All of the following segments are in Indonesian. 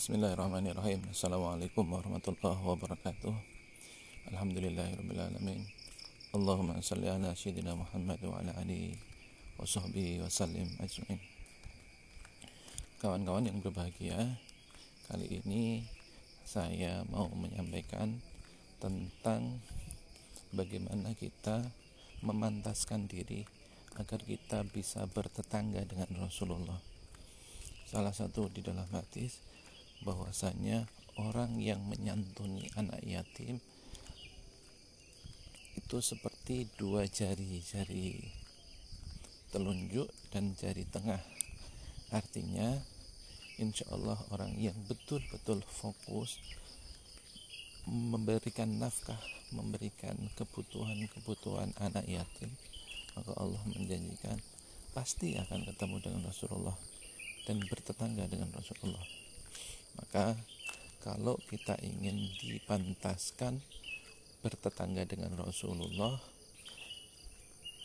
Bismillahirrahmanirrahim. Assalamualaikum warahmatullahi wabarakatuh. Alhamdulillahirrahmanirrahim Allahumma salli ala syedina Muhammad wa ala alihi wa sahbihi wa sallim ajma'in. Kawan-kawan yang berbahagia Kali ini saya mau menyampaikan tentang bagaimana kita memantaskan diri agar kita bisa bertetangga dengan Rasulullah. Salah satu di dalam hadis bahwasanya orang yang menyantuni anak yatim itu seperti dua jari jari telunjuk dan jari tengah. Artinya insya Allah orang yang betul-betul fokus memberikan nafkah memberikan kebutuhan-kebutuhan anak yatim maka Allah menjanjikan pasti akan ketemu dengan Rasulullah dan bertetangga dengan Rasulullah maka kalau kita ingin dipantaskan bertetangga dengan Rasulullah,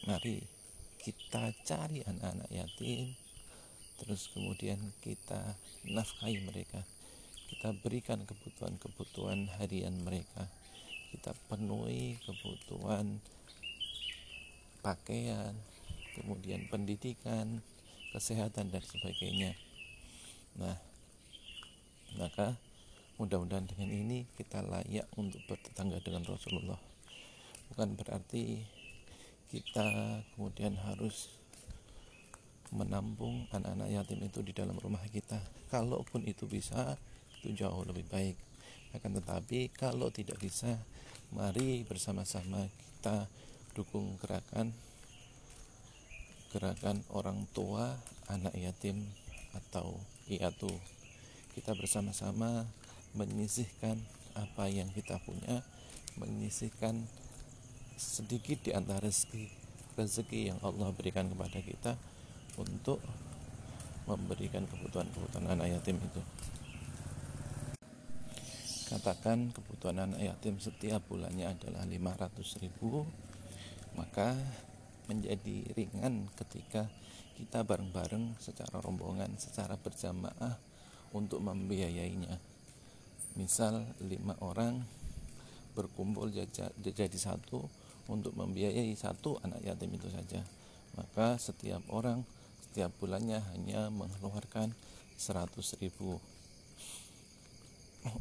mari kita cari anak-anak yatim, terus kemudian kita nafkahi mereka. Kita berikan kebutuhan-kebutuhan harian mereka. Kita penuhi kebutuhan pakaian, kemudian pendidikan, kesehatan dan sebagainya. Nah, maka mudah-mudahan dengan ini kita layak untuk bertetangga dengan Rasulullah. Bukan berarti kita kemudian harus menampung anak-anak yatim itu di dalam rumah kita. Kalaupun itu bisa itu jauh lebih baik. Akan tetapi kalau tidak bisa mari bersama-sama kita dukung gerakan gerakan orang tua anak yatim atau iatu kita bersama-sama menyisihkan apa yang kita punya menyisihkan sedikit di antara rezeki rezeki yang Allah berikan kepada kita untuk memberikan kebutuhan-kebutuhan anak yatim itu. Katakan kebutuhan anak yatim setiap bulannya adalah 500 ribu maka menjadi ringan ketika kita bareng-bareng secara rombongan secara berjamaah untuk membiayainya. Misal lima orang berkumpul jadi satu untuk membiayai satu anak yatim itu saja. Maka setiap orang setiap bulannya hanya mengeluarkan 100 ribu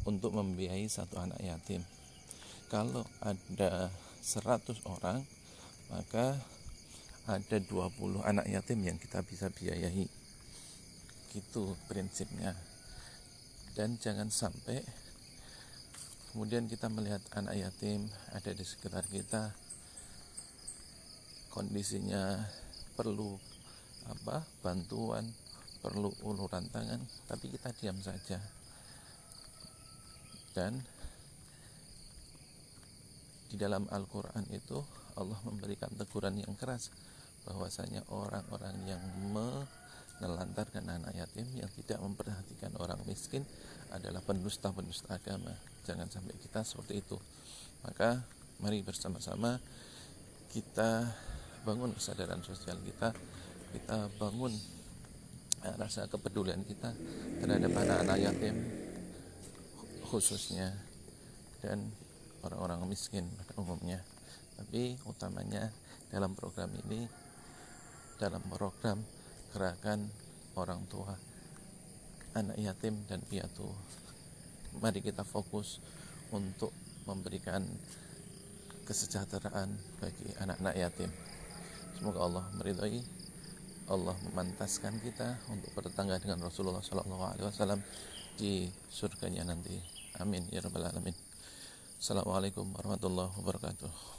untuk membiayai satu anak yatim. Kalau ada 100 orang maka ada 20 anak yatim yang kita bisa biayai. Gitu prinsipnya dan jangan sampai kemudian kita melihat anak yatim ada di sekitar kita kondisinya perlu apa bantuan perlu uluran tangan tapi kita diam saja. Dan di dalam Al-Quran itu Allah memberikan teguran yang keras bahwasanya orang-orang yang me menelantarkan anak yatim yang tidak memperhatikan orang miskin adalah pendusta-pendusta agama. Jangan sampai kita seperti itu. Maka mari bersama-sama kita bangun kesadaran sosial kita, kita bangun eh, rasa kepedulian kita terhadap anak-anak yatim khususnya dan orang-orang miskin pada umumnya. Tapi utamanya dalam program ini dalam program gerakan orang tua anak yatim dan piatu. Mari kita fokus untuk memberikan kesejahteraan bagi anak-anak yatim. Semoga Allah meridhai Allah memantaskan kita untuk bertetangga dengan Rasulullah SAW di surganya nanti. Amin ya rabbal alamin. Assalamualaikum warahmatullahi wabarakatuh